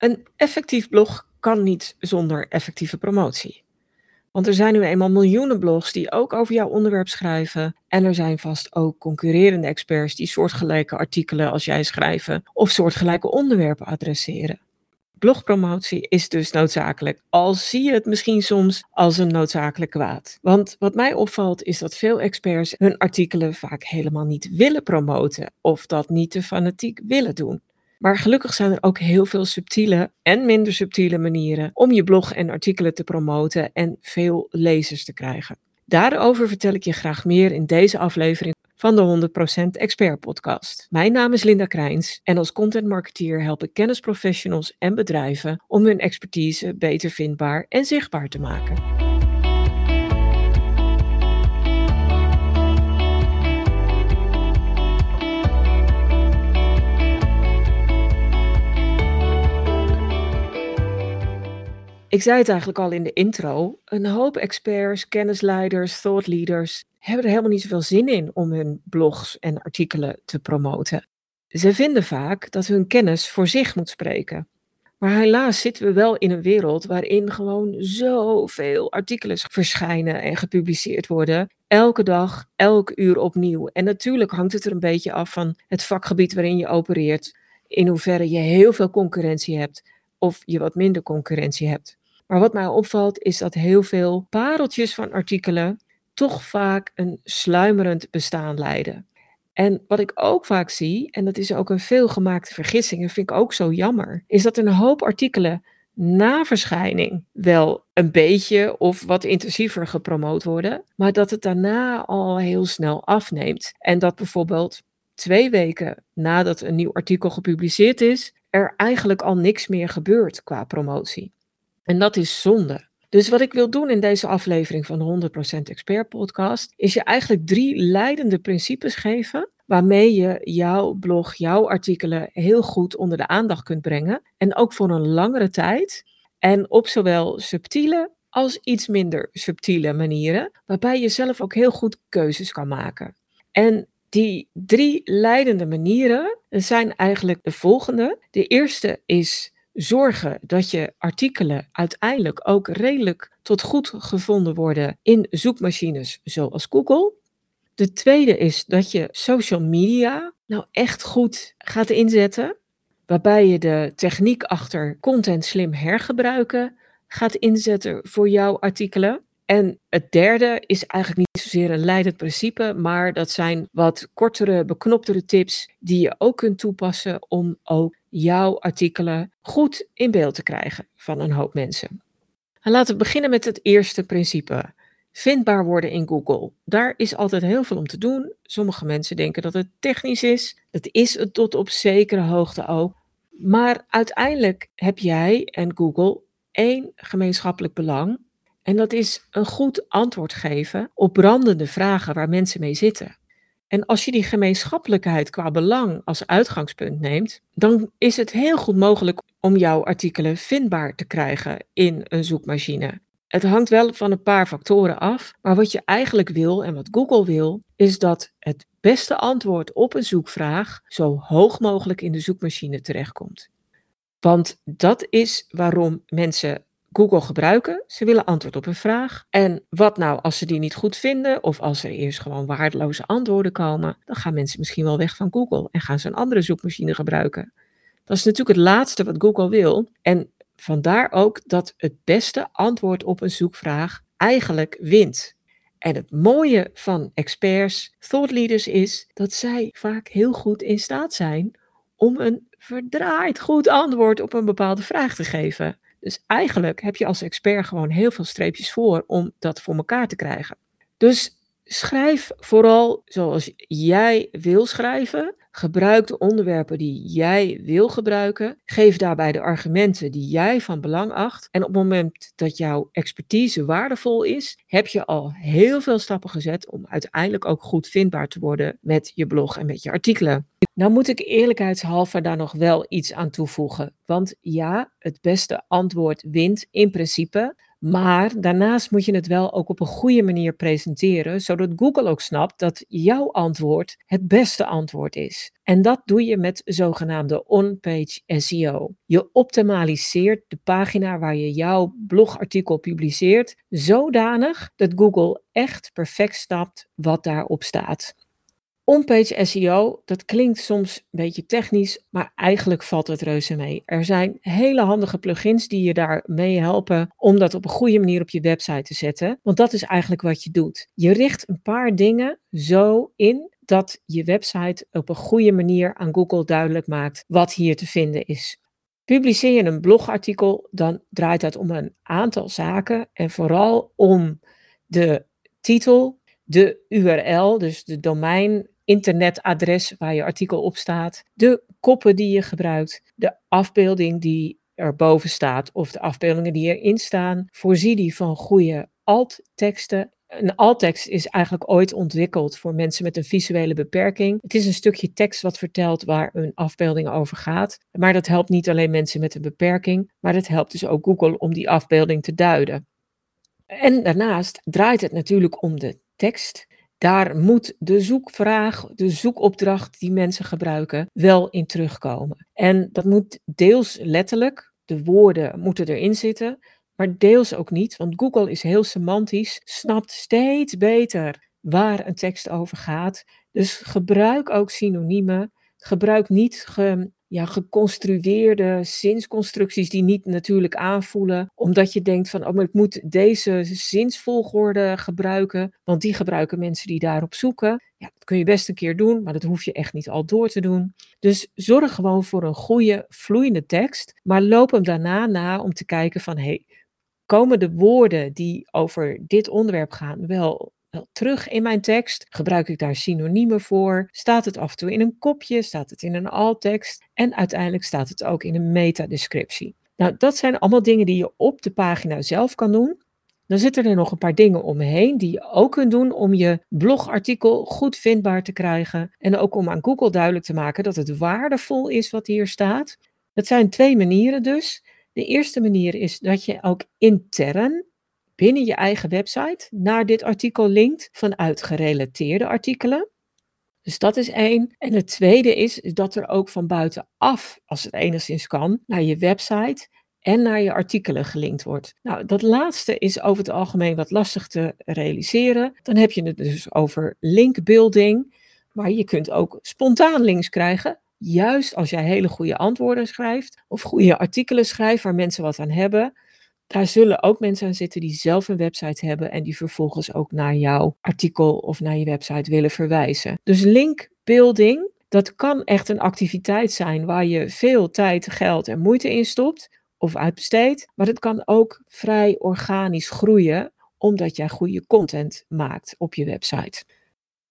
Een effectief blog kan niet zonder effectieve promotie. Want er zijn nu eenmaal miljoenen blogs die ook over jouw onderwerp schrijven. En er zijn vast ook concurrerende experts die soortgelijke artikelen als jij schrijven of soortgelijke onderwerpen adresseren. Blogpromotie is dus noodzakelijk, al zie je het misschien soms als een noodzakelijk kwaad. Want wat mij opvalt is dat veel experts hun artikelen vaak helemaal niet willen promoten of dat niet te fanatiek willen doen. Maar gelukkig zijn er ook heel veel subtiele en minder subtiele manieren om je blog en artikelen te promoten en veel lezers te krijgen. Daarover vertel ik je graag meer in deze aflevering van de 100% Expert Podcast. Mijn naam is Linda Krijns en als content marketeer help ik kennisprofessionals en bedrijven om hun expertise beter vindbaar en zichtbaar te maken. Ik zei het eigenlijk al in de intro. Een hoop experts, kennisleiders, thought leaders hebben er helemaal niet zoveel zin in om hun blogs en artikelen te promoten. Ze vinden vaak dat hun kennis voor zich moet spreken. Maar helaas zitten we wel in een wereld waarin gewoon zoveel artikelen verschijnen en gepubliceerd worden. Elke dag, elk uur opnieuw. En natuurlijk hangt het er een beetje af van het vakgebied waarin je opereert. In hoeverre je heel veel concurrentie hebt of je wat minder concurrentie hebt. Maar wat mij opvalt is dat heel veel pareltjes van artikelen toch vaak een sluimerend bestaan leiden. En wat ik ook vaak zie, en dat is ook een veelgemaakte vergissing en vind ik ook zo jammer, is dat een hoop artikelen na verschijning wel een beetje of wat intensiever gepromoot worden, maar dat het daarna al heel snel afneemt. En dat bijvoorbeeld twee weken nadat een nieuw artikel gepubliceerd is, er eigenlijk al niks meer gebeurt qua promotie. En dat is zonde. Dus wat ik wil doen in deze aflevering van de 100% Expert Podcast, is je eigenlijk drie leidende principes geven waarmee je jouw blog, jouw artikelen heel goed onder de aandacht kunt brengen. En ook voor een langere tijd. En op zowel subtiele als iets minder subtiele manieren, waarbij je zelf ook heel goed keuzes kan maken. En die drie leidende manieren zijn eigenlijk de volgende. De eerste is zorgen dat je artikelen uiteindelijk ook redelijk tot goed gevonden worden in zoekmachines zoals Google. De tweede is dat je social media nou echt goed gaat inzetten, waarbij je de techniek achter content slim hergebruiken gaat inzetten voor jouw artikelen. En het derde is eigenlijk niet zozeer een leidend principe, maar dat zijn wat kortere, beknoptere tips die je ook kunt toepassen om ook jouw artikelen goed in beeld te krijgen van een hoop mensen. En laten we beginnen met het eerste principe. Vindbaar worden in Google. Daar is altijd heel veel om te doen. Sommige mensen denken dat het technisch is. Dat is het tot op zekere hoogte ook. Maar uiteindelijk heb jij en Google één gemeenschappelijk belang. En dat is een goed antwoord geven op brandende vragen waar mensen mee zitten. En als je die gemeenschappelijkheid qua belang als uitgangspunt neemt, dan is het heel goed mogelijk om jouw artikelen vindbaar te krijgen in een zoekmachine. Het hangt wel van een paar factoren af, maar wat je eigenlijk wil en wat Google wil, is dat het beste antwoord op een zoekvraag zo hoog mogelijk in de zoekmachine terechtkomt. Want dat is waarom mensen Google gebruiken. Ze willen antwoord op een vraag. En wat nou als ze die niet goed vinden of als er eerst gewoon waardeloze antwoorden komen, dan gaan mensen misschien wel weg van Google en gaan ze een andere zoekmachine gebruiken. Dat is natuurlijk het laatste wat Google wil. En vandaar ook dat het beste antwoord op een zoekvraag eigenlijk wint. En het mooie van experts, thought leaders is dat zij vaak heel goed in staat zijn om een verdraaid goed antwoord op een bepaalde vraag te geven. Dus eigenlijk heb je als expert gewoon heel veel streepjes voor om dat voor elkaar te krijgen. Dus schrijf vooral zoals jij wil schrijven. Gebruik de onderwerpen die jij wil gebruiken. Geef daarbij de argumenten die jij van belang acht. En op het moment dat jouw expertise waardevol is, heb je al heel veel stappen gezet om uiteindelijk ook goed vindbaar te worden met je blog en met je artikelen. Nou moet ik eerlijkheidshalve daar nog wel iets aan toevoegen. Want ja, het beste antwoord wint in principe. Maar daarnaast moet je het wel ook op een goede manier presenteren, zodat Google ook snapt dat jouw antwoord het beste antwoord is. En dat doe je met zogenaamde on-page SEO. Je optimaliseert de pagina waar je jouw blogartikel publiceert zodanig dat Google echt perfect snapt wat daarop staat. On-page SEO, dat klinkt soms een beetje technisch, maar eigenlijk valt het reuze mee. Er zijn hele handige plugins die je daarmee helpen om dat op een goede manier op je website te zetten. Want dat is eigenlijk wat je doet. Je richt een paar dingen zo in dat je website op een goede manier aan Google duidelijk maakt wat hier te vinden is. Publiceer je een blogartikel, dan draait dat om een aantal zaken en vooral om de titel, de URL, dus de domein internetadres waar je artikel op staat, de koppen die je gebruikt, de afbeelding die erboven staat of de afbeeldingen die erin staan. Voorzie die van goede altteksten. Een alttekst is eigenlijk ooit ontwikkeld voor mensen met een visuele beperking. Het is een stukje tekst wat vertelt waar een afbeelding over gaat. Maar dat helpt niet alleen mensen met een beperking, maar het helpt dus ook Google om die afbeelding te duiden. En daarnaast draait het natuurlijk om de tekst daar moet de zoekvraag, de zoekopdracht die mensen gebruiken, wel in terugkomen. En dat moet deels letterlijk, de woorden moeten erin zitten, maar deels ook niet, want Google is heel semantisch, snapt steeds beter waar een tekst over gaat. Dus gebruik ook synoniemen. Gebruik niet ge, ja, geconstrueerde zinsconstructies die niet natuurlijk aanvoelen, omdat je denkt van, oh, maar ik moet deze zinsvolgorde gebruiken, want die gebruiken mensen die daarop zoeken. Ja, dat kun je best een keer doen, maar dat hoef je echt niet al door te doen. Dus zorg gewoon voor een goede, vloeiende tekst, maar loop hem daarna na om te kijken van, hey, komen de woorden die over dit onderwerp gaan wel terug in mijn tekst? Gebruik ik daar synoniemen voor? Staat het af en toe in een kopje? Staat het in een alt-tekst? En uiteindelijk staat het ook in een metadescriptie. Nou, dat zijn allemaal dingen die je op de pagina zelf kan doen. Dan zitten er nog een paar dingen omheen die je ook kunt doen om je blogartikel goed vindbaar te krijgen. En ook om aan Google duidelijk te maken dat het waardevol is wat hier staat. Dat zijn twee manieren dus. De eerste manier is dat je ook intern binnen je eigen website naar dit artikel linkt vanuit gerelateerde artikelen. Dus dat is één. En het tweede is dat er ook van buitenaf, als het enigszins kan, naar je website en naar je artikelen gelinkt wordt. Nou, dat laatste is over het algemeen wat lastig te realiseren. Dan heb je het dus over linkbuilding, maar je kunt ook spontaan links krijgen. Juist als jij hele goede antwoorden schrijft of goede artikelen schrijft waar mensen wat aan hebben, daar zullen ook mensen aan zitten die zelf een website hebben en die vervolgens ook naar jouw artikel of naar je website willen verwijzen. Dus linkbuilding, dat kan echt een activiteit zijn waar je veel tijd, geld en moeite in stopt of uitbesteedt, maar het kan ook vrij organisch groeien omdat jij goede content maakt op je website.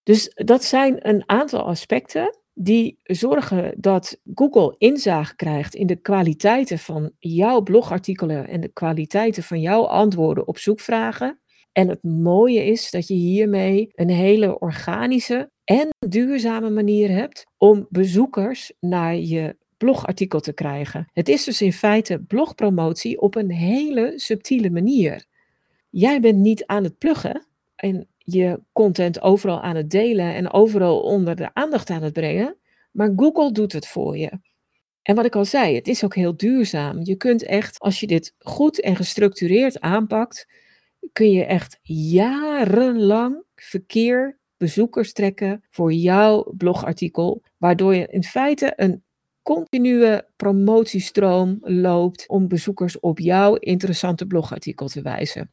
Dus dat zijn een aantal aspecten die zorgen dat Google inzage krijgt in de kwaliteiten van jouw blogartikelen en de kwaliteiten van jouw antwoorden op zoekvragen. En het mooie is dat je hiermee een hele organische en duurzame manier hebt om bezoekers naar je blogartikel te krijgen. Het is dus in feite blogpromotie op een hele subtiele manier. Jij bent niet aan het pluggen en je content overal aan het delen en overal onder de aandacht aan het brengen. Maar Google doet het voor je. En wat ik al zei, het is ook heel duurzaam. Je kunt echt, als je dit goed en gestructureerd aanpakt, kun je echt jarenlang verkeer, bezoekers trekken voor jouw blogartikel, waardoor je in feite een continue promotiestroom loopt om bezoekers op jouw interessante blogartikel te wijzen.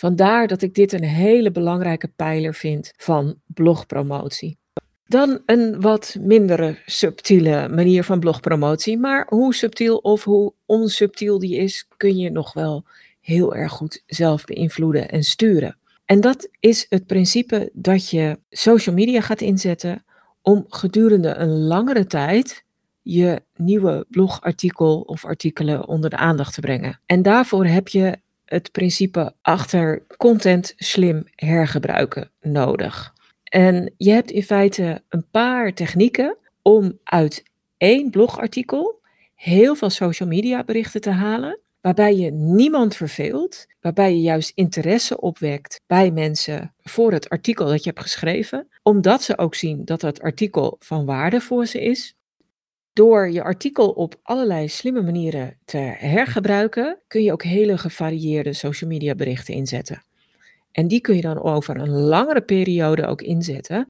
Vandaar dat ik dit een hele belangrijke pijler vind van blogpromotie. Dan een wat mindere subtiele manier van blogpromotie. Maar hoe subtiel of hoe onsubtiel die is, kun je nog wel heel erg goed zelf beïnvloeden en sturen. En dat is het principe dat je social media gaat inzetten om gedurende een langere tijd je nieuwe blogartikel of artikelen onder de aandacht te brengen. En daarvoor heb je het principe achter content slim hergebruiken nodig. En je hebt in feite een paar technieken om uit één blogartikel heel veel social media berichten te halen waarbij je niemand verveelt, waarbij je juist interesse opwekt bij mensen voor het artikel dat je hebt geschreven, omdat ze ook zien dat dat artikel van waarde voor ze is. Door je artikel op allerlei slimme manieren te hergebruiken, kun je ook hele gevarieerde social media berichten inzetten. En die kun je dan over een langere periode ook inzetten.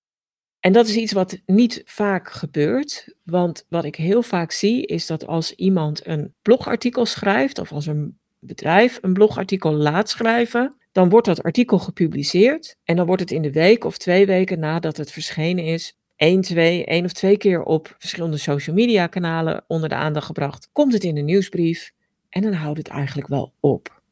En dat is iets wat niet vaak gebeurt, want wat ik heel vaak zie is dat als iemand een blogartikel schrijft of als een bedrijf een blogartikel laat schrijven, dan wordt dat artikel gepubliceerd en dan wordt het in de week of twee weken nadat het verschenen is, één, twee, één of twee keer op verschillende social media kanalen onder de aandacht gebracht. Komt het in de nieuwsbrief en dan houdt het eigenlijk wel op.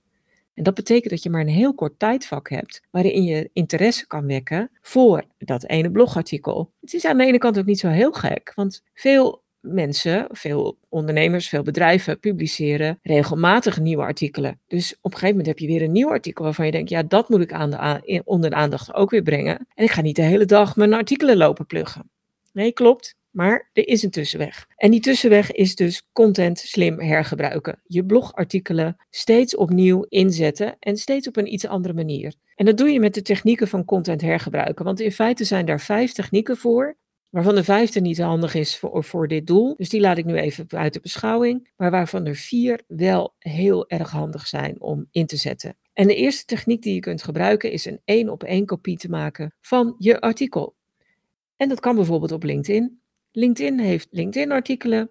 En dat betekent dat je maar een heel kort tijdvak hebt waarin je interesse kan wekken voor dat ene blogartikel. Het is aan de ene kant ook niet zo heel gek, want veel mensen, veel ondernemers, veel bedrijven publiceren regelmatig nieuwe artikelen. Dus op een gegeven moment heb je weer een nieuw artikel waarvan je denkt, ja, dat moet ik aan de, onder de aandacht ook weer brengen. En ik ga niet de hele dag mijn artikelen lopen pluggen. Nee, klopt. Maar er is een tussenweg. En die tussenweg is dus content slim hergebruiken. Je blogartikelen steeds opnieuw inzetten en steeds op een iets andere manier. En dat doe je met de technieken van content hergebruiken. Want in feite zijn daar vijf technieken voor. Waarvan de vijfde niet handig is voor, voor dit doel. Dus die laat ik nu even uit de beschouwing. Maar waarvan er vier wel heel erg handig zijn om in te zetten. En de eerste techniek die je kunt gebruiken is een één op één kopie te maken van je artikel. En dat kan bijvoorbeeld op LinkedIn. LinkedIn heeft LinkedIn-artikelen.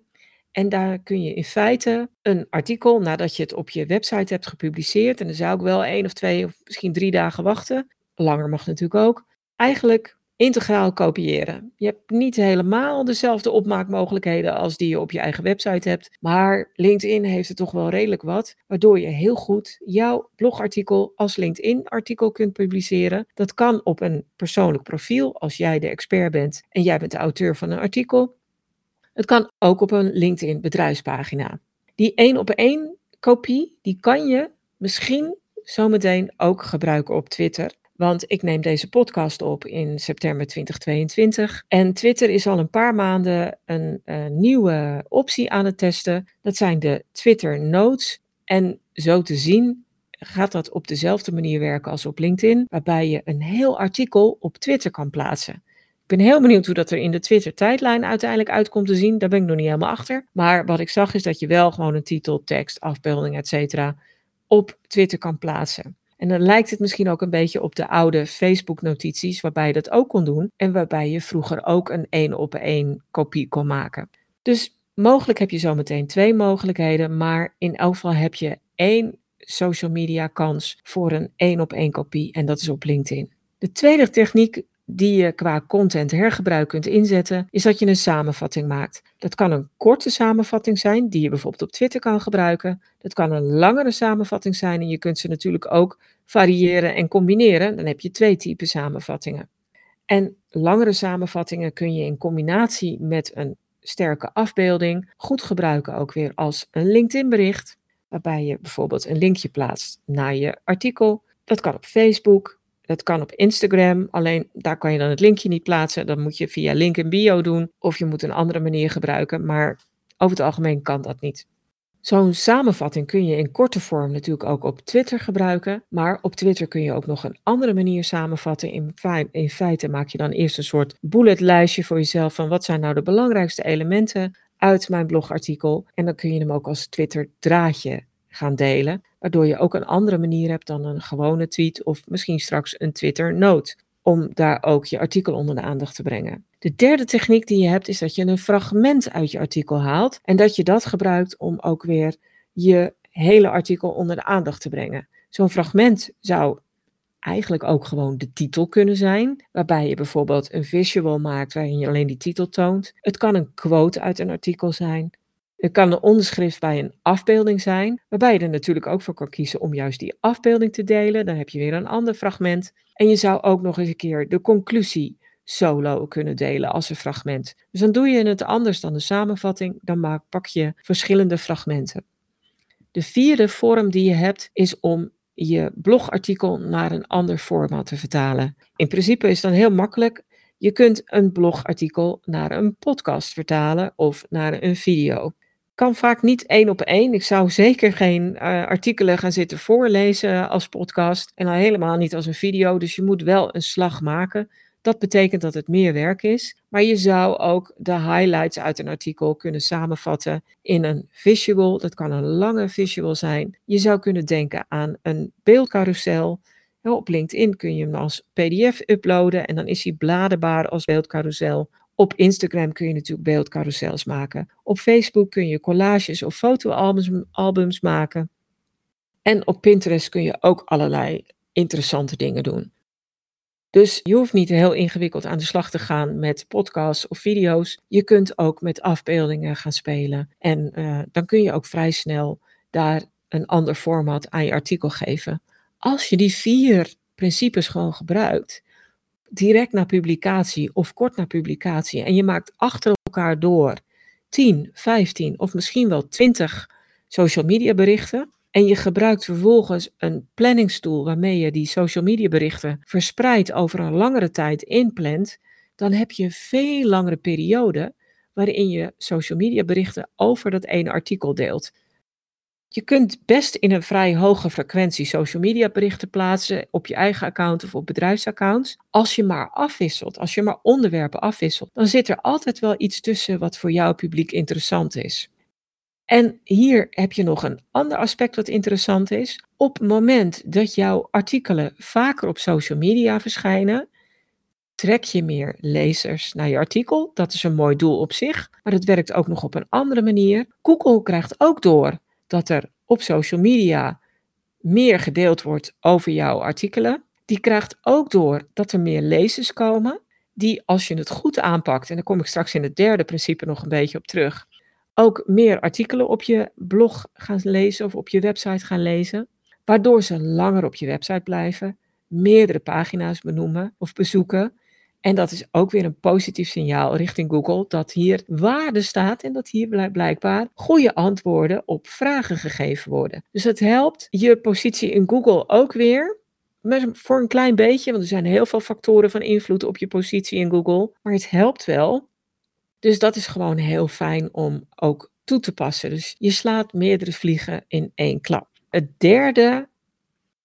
En daar kun je in feite een artikel, nadat je het op je website hebt gepubliceerd, en dan zou ik wel één of twee of misschien drie dagen wachten, langer mag natuurlijk ook, eigenlijk integraal kopiëren. Je hebt niet helemaal dezelfde opmaakmogelijkheden als die je op je eigen website hebt, maar LinkedIn heeft er toch wel redelijk wat, waardoor je heel goed jouw blogartikel als LinkedIn-artikel kunt publiceren. Dat kan op een persoonlijk profiel, als jij de expert bent en jij bent de auteur van een artikel. Het kan ook op een LinkedIn bedrijfspagina. Die één op één kopie, die kan je misschien zometeen ook gebruiken op Twitter. Want ik neem deze podcast op in september 2022. En Twitter is al een paar maanden een, een nieuwe optie aan het testen. Dat zijn de Twitter Notes. En zo te zien gaat dat op dezelfde manier werken als op LinkedIn, waarbij je een heel artikel op Twitter kan plaatsen. Ik ben heel benieuwd hoe dat er in de Twitter-tijdlijn uiteindelijk uitkomt te zien. Daar ben ik nog niet helemaal achter. Maar wat ik zag is dat je wel gewoon een titel, tekst, afbeelding, etc. op Twitter kan plaatsen. En dan lijkt het misschien ook een beetje op de oude Facebook-notities, waarbij je dat ook kon doen en waarbij je vroeger ook een één op één kopie kon maken. Dus mogelijk heb je zometeen twee mogelijkheden, maar in elk geval heb je één social media kans voor een één op één kopie en dat is op LinkedIn. De tweede techniek die je qua content hergebruik kunt inzetten, is dat je een samenvatting maakt. Dat kan een korte samenvatting zijn, die je bijvoorbeeld op Twitter kan gebruiken. Dat kan een langere samenvatting zijn en je kunt ze natuurlijk ook variëren en combineren. Dan heb je twee typen samenvattingen. En langere samenvattingen kun je in combinatie met een sterke afbeelding goed gebruiken ook weer als een LinkedIn bericht, waarbij je bijvoorbeeld een linkje plaatst naar je artikel. Dat kan op Facebook, het kan op Instagram, alleen daar kan je dan het linkje niet plaatsen. Dan moet je via link in bio doen of je moet een andere manier gebruiken, maar over het algemeen kan dat niet. Zo'n samenvatting kun je in korte vorm natuurlijk ook op Twitter gebruiken, maar op Twitter kun je ook nog een andere manier samenvatten. In, in feite maak je dan eerst een soort bulletlijstje voor jezelf van wat zijn nou de belangrijkste elementen uit mijn blogartikel en dan kun je hem ook als Twitter draadje gaan delen waardoor je ook een andere manier hebt dan een gewone tweet of misschien straks een Twitter note om daar ook je artikel onder de aandacht te brengen. De derde techniek die je hebt is dat je een fragment uit je artikel haalt en dat je dat gebruikt om ook weer je hele artikel onder de aandacht te brengen. Zo'n fragment zou eigenlijk ook gewoon de titel kunnen zijn, waarbij je bijvoorbeeld een visual maakt waarin je alleen die titel toont. Het kan een quote uit een artikel zijn. Het kan een onderschrift bij een afbeelding zijn, waarbij je er natuurlijk ook voor kan kiezen om juist die afbeelding te delen. Dan heb je weer een ander fragment. En je zou ook nog eens een keer de conclusie solo kunnen delen als een fragment. Dus dan doe je het anders dan de samenvatting, dan maak, pak je verschillende fragmenten. De vierde vorm die je hebt is om je blogartikel naar een ander format te vertalen. In principe is dan heel makkelijk. Je kunt een blogartikel naar een podcast vertalen of naar een video. Kan vaak niet één op één. Ik zou zeker geen uh, artikelen gaan zitten voorlezen als podcast en al helemaal niet als een video. Dus je moet wel een slag maken. Dat betekent dat het meer werk is. Maar je zou ook de highlights uit een artikel kunnen samenvatten in een visual. Dat kan een lange visual zijn. Je zou kunnen denken aan een beeldcarousel. Op LinkedIn kun je hem als PDF uploaden en dan is hij bladerbaar als beeldcarousel. Op Instagram kun je natuurlijk beeldcarousels maken. Op Facebook kun je collages of fotoalbums albums maken. En op Pinterest kun je ook allerlei interessante dingen doen. Dus je hoeft niet heel ingewikkeld aan de slag te gaan met podcasts of video's. Je kunt ook met afbeeldingen gaan spelen. En uh, dan kun je ook vrij snel daar een ander format aan je artikel geven. Als je die vier principes gewoon gebruikt, direct na publicatie of kort na publicatie, en je maakt achter elkaar door 10, 15 of misschien wel 20 social media berichten, en je gebruikt vervolgens een planningstoel waarmee je die social media berichten verspreidt over een langere tijd inplant, dan heb je een veel langere periode waarin je social media berichten over dat ene artikel deelt. Je kunt best in een vrij hoge frequentie social media berichten plaatsen op je eigen account of op bedrijfsaccounts. Als je maar afwisselt, als je maar onderwerpen afwisselt, dan zit er altijd wel iets tussen wat voor jouw publiek interessant is. En hier heb je nog een ander aspect wat interessant is. Op het moment dat jouw artikelen vaker op social media verschijnen, trek je meer lezers naar je artikel. Dat is een mooi doel op zich, maar het werkt ook nog op een andere manier. Google krijgt ook door dat er op social media meer gedeeld wordt over jouw artikelen. Die krijgt ook door dat er meer lezers komen, die als je het goed aanpakt, en daar kom ik straks in het derde principe nog een beetje op terug, ook meer artikelen op je blog gaan lezen of op je website gaan lezen, waardoor ze langer op je website blijven, meerdere pagina's benoemen of bezoeken. En dat is ook weer een positief signaal richting Google dat hier waarde staat en dat hier blijkbaar goede antwoorden op vragen gegeven worden. Dus het helpt je positie in Google ook weer. Voor een klein beetje, want er zijn heel veel factoren van invloed op je positie in Google. Maar het helpt wel dus dat is gewoon heel fijn om ook toe te passen. Dus je slaat meerdere vliegen in één klap. Het derde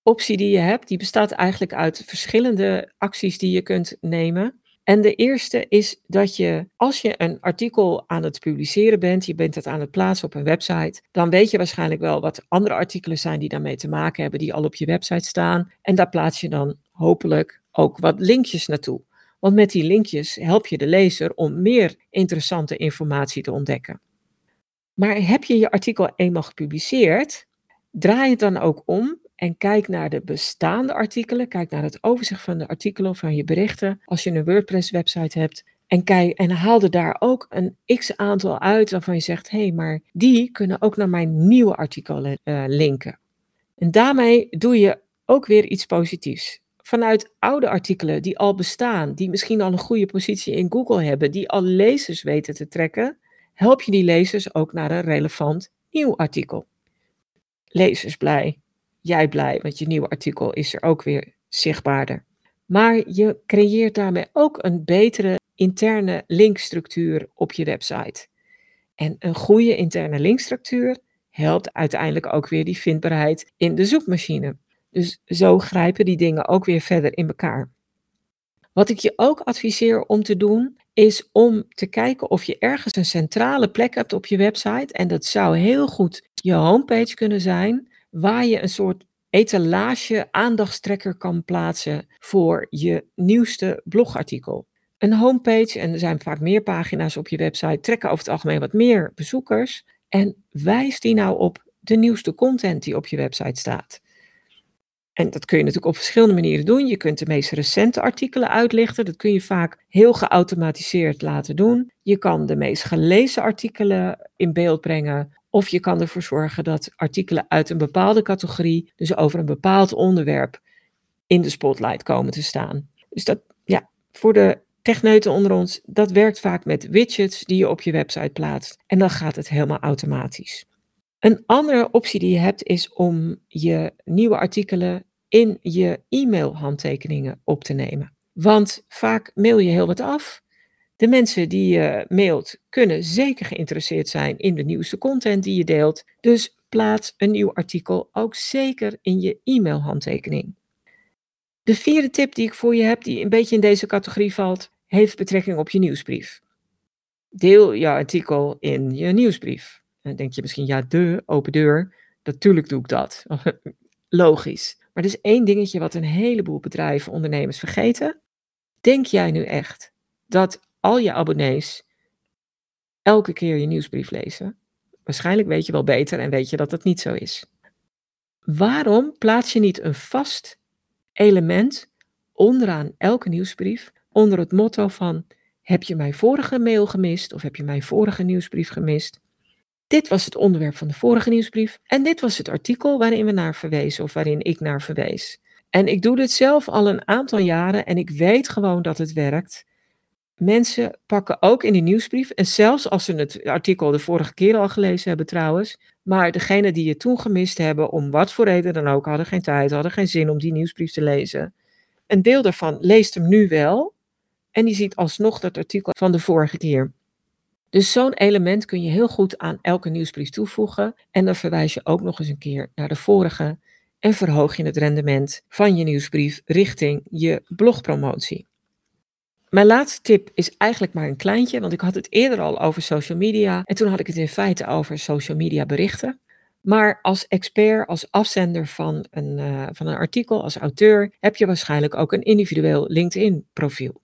optie die je hebt, die bestaat eigenlijk uit verschillende acties die je kunt nemen. En de eerste is dat je, als je een artikel aan het publiceren bent, je bent het aan het plaatsen op een website, dan weet je waarschijnlijk wel wat andere artikelen zijn die daarmee te maken hebben, die al op je website staan. En daar plaats je dan hopelijk ook wat linkjes naartoe. Want met die linkjes help je de lezer om meer interessante informatie te ontdekken. Maar heb je je artikel eenmaal gepubliceerd, draai het dan ook om en kijk naar de bestaande artikelen. Kijk naar het overzicht van de artikelen van je berichten. Als je een WordPress-website hebt. En, kijk, en haal er daar ook een x aantal uit waarvan je zegt: hé, hey, maar die kunnen ook naar mijn nieuwe artikelen uh, linken. En daarmee doe je ook weer iets positiefs vanuit oude artikelen die al bestaan, die misschien al een goede positie in Google hebben, die al lezers weten te trekken, help je die lezers ook naar een relevant nieuw artikel. Lezers blij, jij blij, want je nieuwe artikel is er ook weer zichtbaarder. Maar je creëert daarmee ook een betere interne linkstructuur op je website. En een goede interne linkstructuur helpt uiteindelijk ook weer die vindbaarheid in de zoekmachine. Dus zo grijpen die dingen ook weer verder in elkaar. Wat ik je ook adviseer om te doen, is om te kijken of je ergens een centrale plek hebt op je website. En dat zou heel goed je homepage kunnen zijn, waar je een soort etalage aandachtstrekker kan plaatsen voor je nieuwste blogartikel. Een homepage, en er zijn vaak meer pagina's op je website, trekken over het algemeen wat meer bezoekers. En wijs die nou op de nieuwste content die op je website staat. En dat kun je natuurlijk op verschillende manieren doen. Je kunt de meest recente artikelen uitlichten. Dat kun je vaak heel geautomatiseerd laten doen. Je kan de meest gelezen artikelen in beeld brengen. Of je kan ervoor zorgen dat artikelen uit een bepaalde categorie, dus over een bepaald onderwerp, in de spotlight komen te staan. Dus dat, ja, voor de techneuten onder ons, dat werkt vaak met widgets die je op je website plaatst. En dan gaat het helemaal automatisch. Een andere optie die je hebt is om je nieuwe artikelen in je e-mailhandtekeningen op te nemen. Want vaak mail je heel wat af. De mensen die je mailt kunnen zeker geïnteresseerd zijn in de nieuwste content die je deelt. Dus plaats een nieuw artikel ook zeker in je e-mailhandtekening. De vierde tip die ik voor je heb, die een beetje in deze categorie valt, heeft betrekking op je nieuwsbrief. Deel je artikel in je nieuwsbrief. Dan denk je misschien, ja, de open deur. Natuurlijk doe ik dat. Logisch. Maar er is één dingetje wat een heleboel bedrijven, ondernemers vergeten. Denk jij nu echt dat al je abonnees elke keer je nieuwsbrief lezen? Waarschijnlijk weet je wel beter en weet je dat het niet zo is. Waarom plaats je niet een vast element onderaan elke nieuwsbrief onder het motto van heb je mijn vorige mail gemist of heb je mijn vorige nieuwsbrief gemist? Dit was het onderwerp van de vorige nieuwsbrief en dit was het artikel waarin we naar verwezen of waarin ik naar verwees. En ik doe dit zelf al een aantal jaren en ik weet gewoon dat het werkt. Mensen pakken ook in die nieuwsbrief, en zelfs als ze het artikel de vorige keer al gelezen hebben trouwens, maar degene die je toen gemist hebben, om wat voor reden dan ook, hadden geen tijd, hadden geen zin om die nieuwsbrief te lezen. Een deel daarvan leest hem nu wel en die ziet alsnog dat artikel van de vorige keer. Dus zo'n element kun je heel goed aan elke nieuwsbrief toevoegen en dan verwijs je ook nog eens een keer naar de vorige en verhoog je het rendement van je nieuwsbrief richting je blogpromotie. Mijn laatste tip is eigenlijk maar een kleintje, want ik had het eerder al over social media en toen had ik het in feite over social media berichten. Maar als expert, als afzender van een, uh, van een artikel, als auteur, heb je waarschijnlijk ook een individueel LinkedIn-profiel.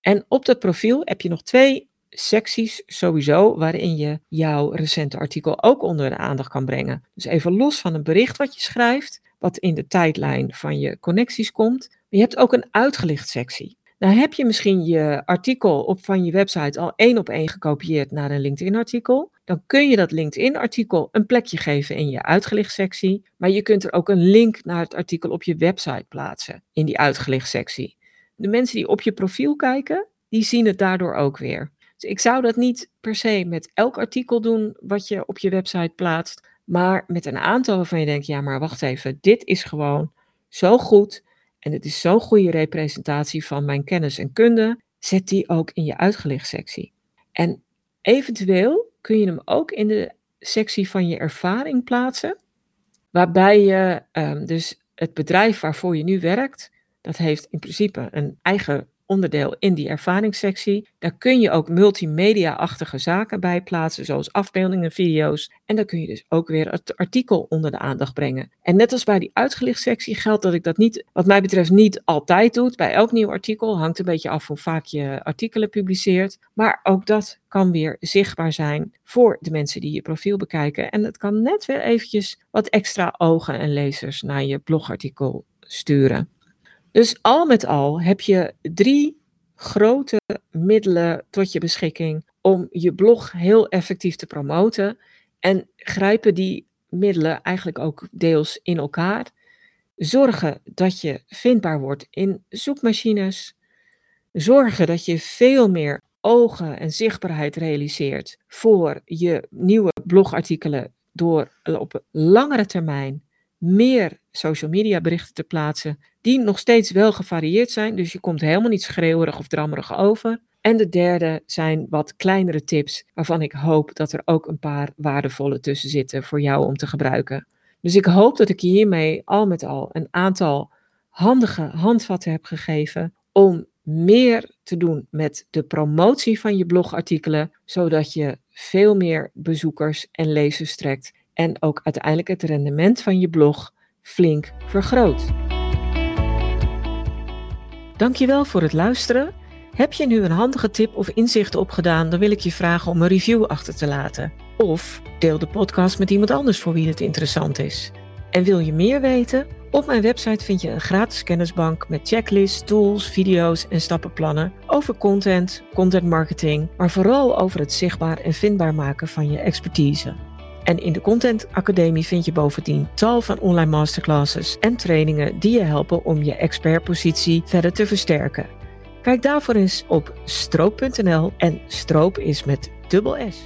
En op dat profiel heb je nog twee secties sowieso waarin je jouw recente artikel ook onder de aandacht kan brengen. Dus even los van een bericht wat je schrijft, wat in de tijdlijn van je connecties komt. Je hebt ook een uitgelicht sectie. Nou heb je misschien je artikel op van je website al één op één gekopieerd naar een LinkedIn-artikel. Dan kun je dat LinkedIn-artikel een plekje geven in je uitgelicht sectie. Maar je kunt er ook een link naar het artikel op je website plaatsen in die uitgelicht sectie. De mensen die op je profiel kijken, die zien het daardoor ook weer. Dus ik zou dat niet per se met elk artikel doen wat je op je website plaatst. Maar met een aantal waarvan je denkt, ja maar wacht even, dit is gewoon zo goed en het is zo'n goede representatie van mijn kennis en kunde, zet die ook in je uitgelicht sectie. En eventueel kun je hem ook in de sectie van je ervaring plaatsen, waarbij je um, dus het bedrijf waarvoor je nu werkt, dat heeft in principe een eigen onderdeel in die ervaringssectie. Daar kun je ook multimedia-achtige zaken bij plaatsen, zoals afbeeldingen, video's. En dan kun je dus ook weer het artikel onder de aandacht brengen. En net als bij die uitgelicht sectie geldt dat ik dat niet, wat mij betreft, niet altijd doe. Bij elk nieuw artikel hangt een beetje af hoe vaak je artikelen publiceert. Maar ook dat kan weer zichtbaar zijn voor de mensen die je profiel bekijken. En het kan net weer eventjes wat extra ogen en lezers naar je blogartikel sturen. Dus al met al heb je drie grote middelen tot je beschikking om je blog heel effectief te promoten. En grijpen die middelen eigenlijk ook deels in elkaar. Zorgen dat je vindbaar wordt in zoekmachines. Zorgen dat je veel meer ogen en zichtbaarheid realiseert voor je nieuwe blogartikelen door op langere termijn meer social media berichten te plaatsen, die nog steeds wel gevarieerd zijn. Dus je komt helemaal niet schreeuwerig of drammerig over. En de derde zijn wat kleinere tips, waarvan ik hoop dat er ook een paar waardevolle tussen zitten voor jou om te gebruiken. Dus ik hoop dat ik hiermee al met al een aantal handige handvatten heb gegeven om meer te doen met de promotie van je blogartikelen, zodat je veel meer bezoekers en lezers trekt en ook uiteindelijk het rendement van je blog flink vergroot. Dankjewel voor het luisteren. Heb je nu een handige tip of inzicht opgedaan, dan wil ik je vragen om een review achter te laten. Of deel de podcast met iemand anders voor wie het interessant is. En wil je meer weten? Op mijn website vind je een gratis kennisbank met checklists, tools, video's en stappenplannen over content, content marketing, maar vooral over het zichtbaar en vindbaar maken van je expertise. En in de Content Academie vind je bovendien tal van online masterclasses en trainingen die je helpen om je expertpositie verder te versterken. Kijk daarvoor eens op stroop.nl en stroop is met dubbel S.